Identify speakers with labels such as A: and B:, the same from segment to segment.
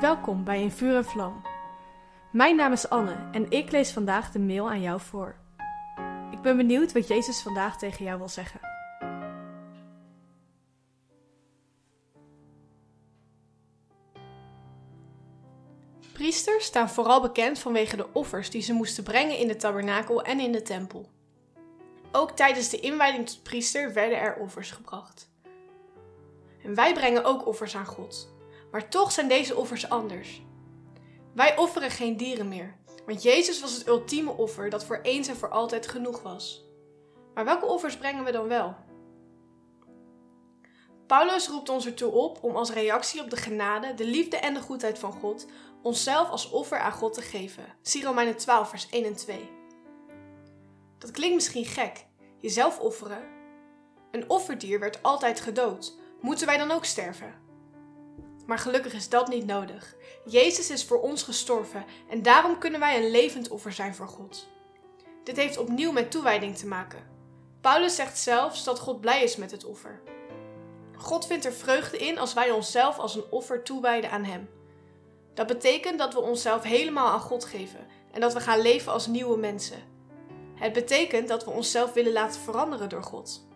A: Welkom bij In Vuur en Vlam. Mijn naam is Anne en ik lees vandaag de mail aan jou voor. Ik ben benieuwd wat Jezus vandaag tegen jou wil zeggen. Priesters staan vooral bekend vanwege de offers die ze moesten brengen in de tabernakel en in de tempel. Ook tijdens de inwijding tot priester werden er offers gebracht. En wij brengen ook offers aan God. Maar toch zijn deze offers anders. Wij offeren geen dieren meer, want Jezus was het ultieme offer dat voor eens en voor altijd genoeg was. Maar welke offers brengen we dan wel? Paulus roept ons ertoe op om als reactie op de genade, de liefde en de goedheid van God onszelf als offer aan God te geven. Zie Romeinen 12, vers 1 en 2. Dat klinkt misschien gek, jezelf offeren. Een offerdier werd altijd gedood. Moeten wij dan ook sterven? Maar gelukkig is dat niet nodig. Jezus is voor ons gestorven en daarom kunnen wij een levend offer zijn voor God. Dit heeft opnieuw met toewijding te maken. Paulus zegt zelfs dat God blij is met het offer. God vindt er vreugde in als wij onszelf als een offer toewijden aan Hem. Dat betekent dat we onszelf helemaal aan God geven en dat we gaan leven als nieuwe mensen. Het betekent dat we onszelf willen laten veranderen door God.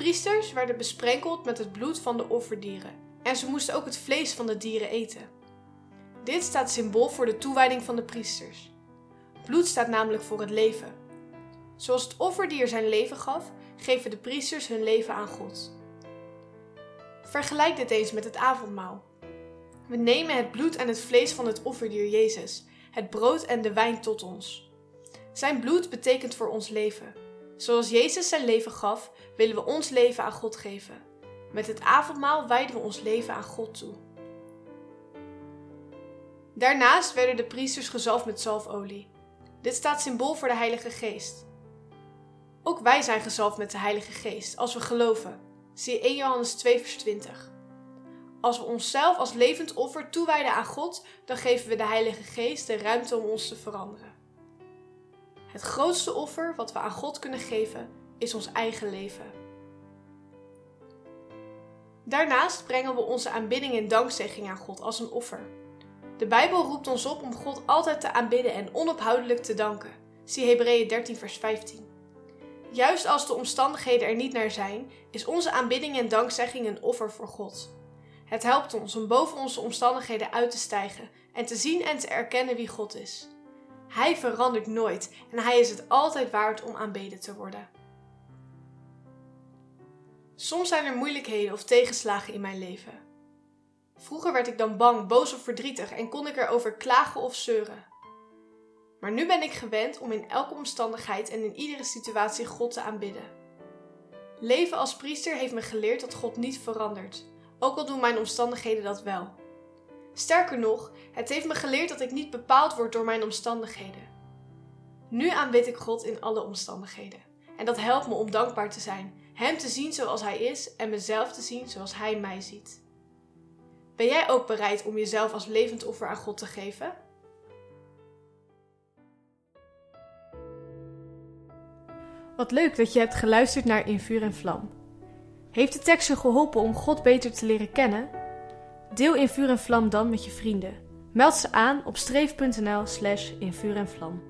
A: Priesters werden besprenkeld met het bloed van de offerdieren en ze moesten ook het vlees van de dieren eten. Dit staat symbool voor de toewijding van de priesters. Bloed staat namelijk voor het leven. Zoals het offerdier zijn leven gaf, geven de priesters hun leven aan God. Vergelijk dit eens met het avondmaal. We nemen het bloed en het vlees van het offerdier Jezus, het brood en de wijn tot ons. Zijn bloed betekent voor ons leven. Zoals Jezus zijn leven gaf, willen we ons leven aan God geven. Met het avondmaal wijden we ons leven aan God toe. Daarnaast werden de priesters gezalfd met zalfolie. Dit staat symbool voor de Heilige Geest. Ook wij zijn gezalfd met de Heilige Geest als we geloven. Zie 1 Johannes 2 vers 20. Als we onszelf als levend offer toewijden aan God, dan geven we de Heilige Geest de ruimte om ons te veranderen. Het grootste offer wat we aan God kunnen geven is ons eigen leven. Daarnaast brengen we onze aanbidding en dankzegging aan God als een offer. De Bijbel roept ons op om God altijd te aanbidden en onophoudelijk te danken. Zie Hebreeën 13 vers 15. Juist als de omstandigheden er niet naar zijn, is onze aanbidding en dankzegging een offer voor God. Het helpt ons om boven onze omstandigheden uit te stijgen en te zien en te erkennen wie God is. Hij verandert nooit en hij is het altijd waard om aanbeden te worden. Soms zijn er moeilijkheden of tegenslagen in mijn leven. Vroeger werd ik dan bang, boos of verdrietig en kon ik erover klagen of zeuren. Maar nu ben ik gewend om in elke omstandigheid en in iedere situatie God te aanbidden. Leven als priester heeft me geleerd dat God niet verandert, ook al doen mijn omstandigheden dat wel. Sterker nog, het heeft me geleerd dat ik niet bepaald word door mijn omstandigheden. Nu aanbid ik God in alle omstandigheden. En dat helpt me om dankbaar te zijn, Hem te zien zoals Hij is en mezelf te zien zoals Hij mij ziet. Ben jij ook bereid om jezelf als levend offer aan God te geven? Wat leuk dat je hebt geluisterd naar In Vuur en Vlam. Heeft de tekst je geholpen om God beter te leren kennen? Deel In Vuur en Vlam dan met je vrienden. Meld ze aan op streef.nl slash in vuur en vlam.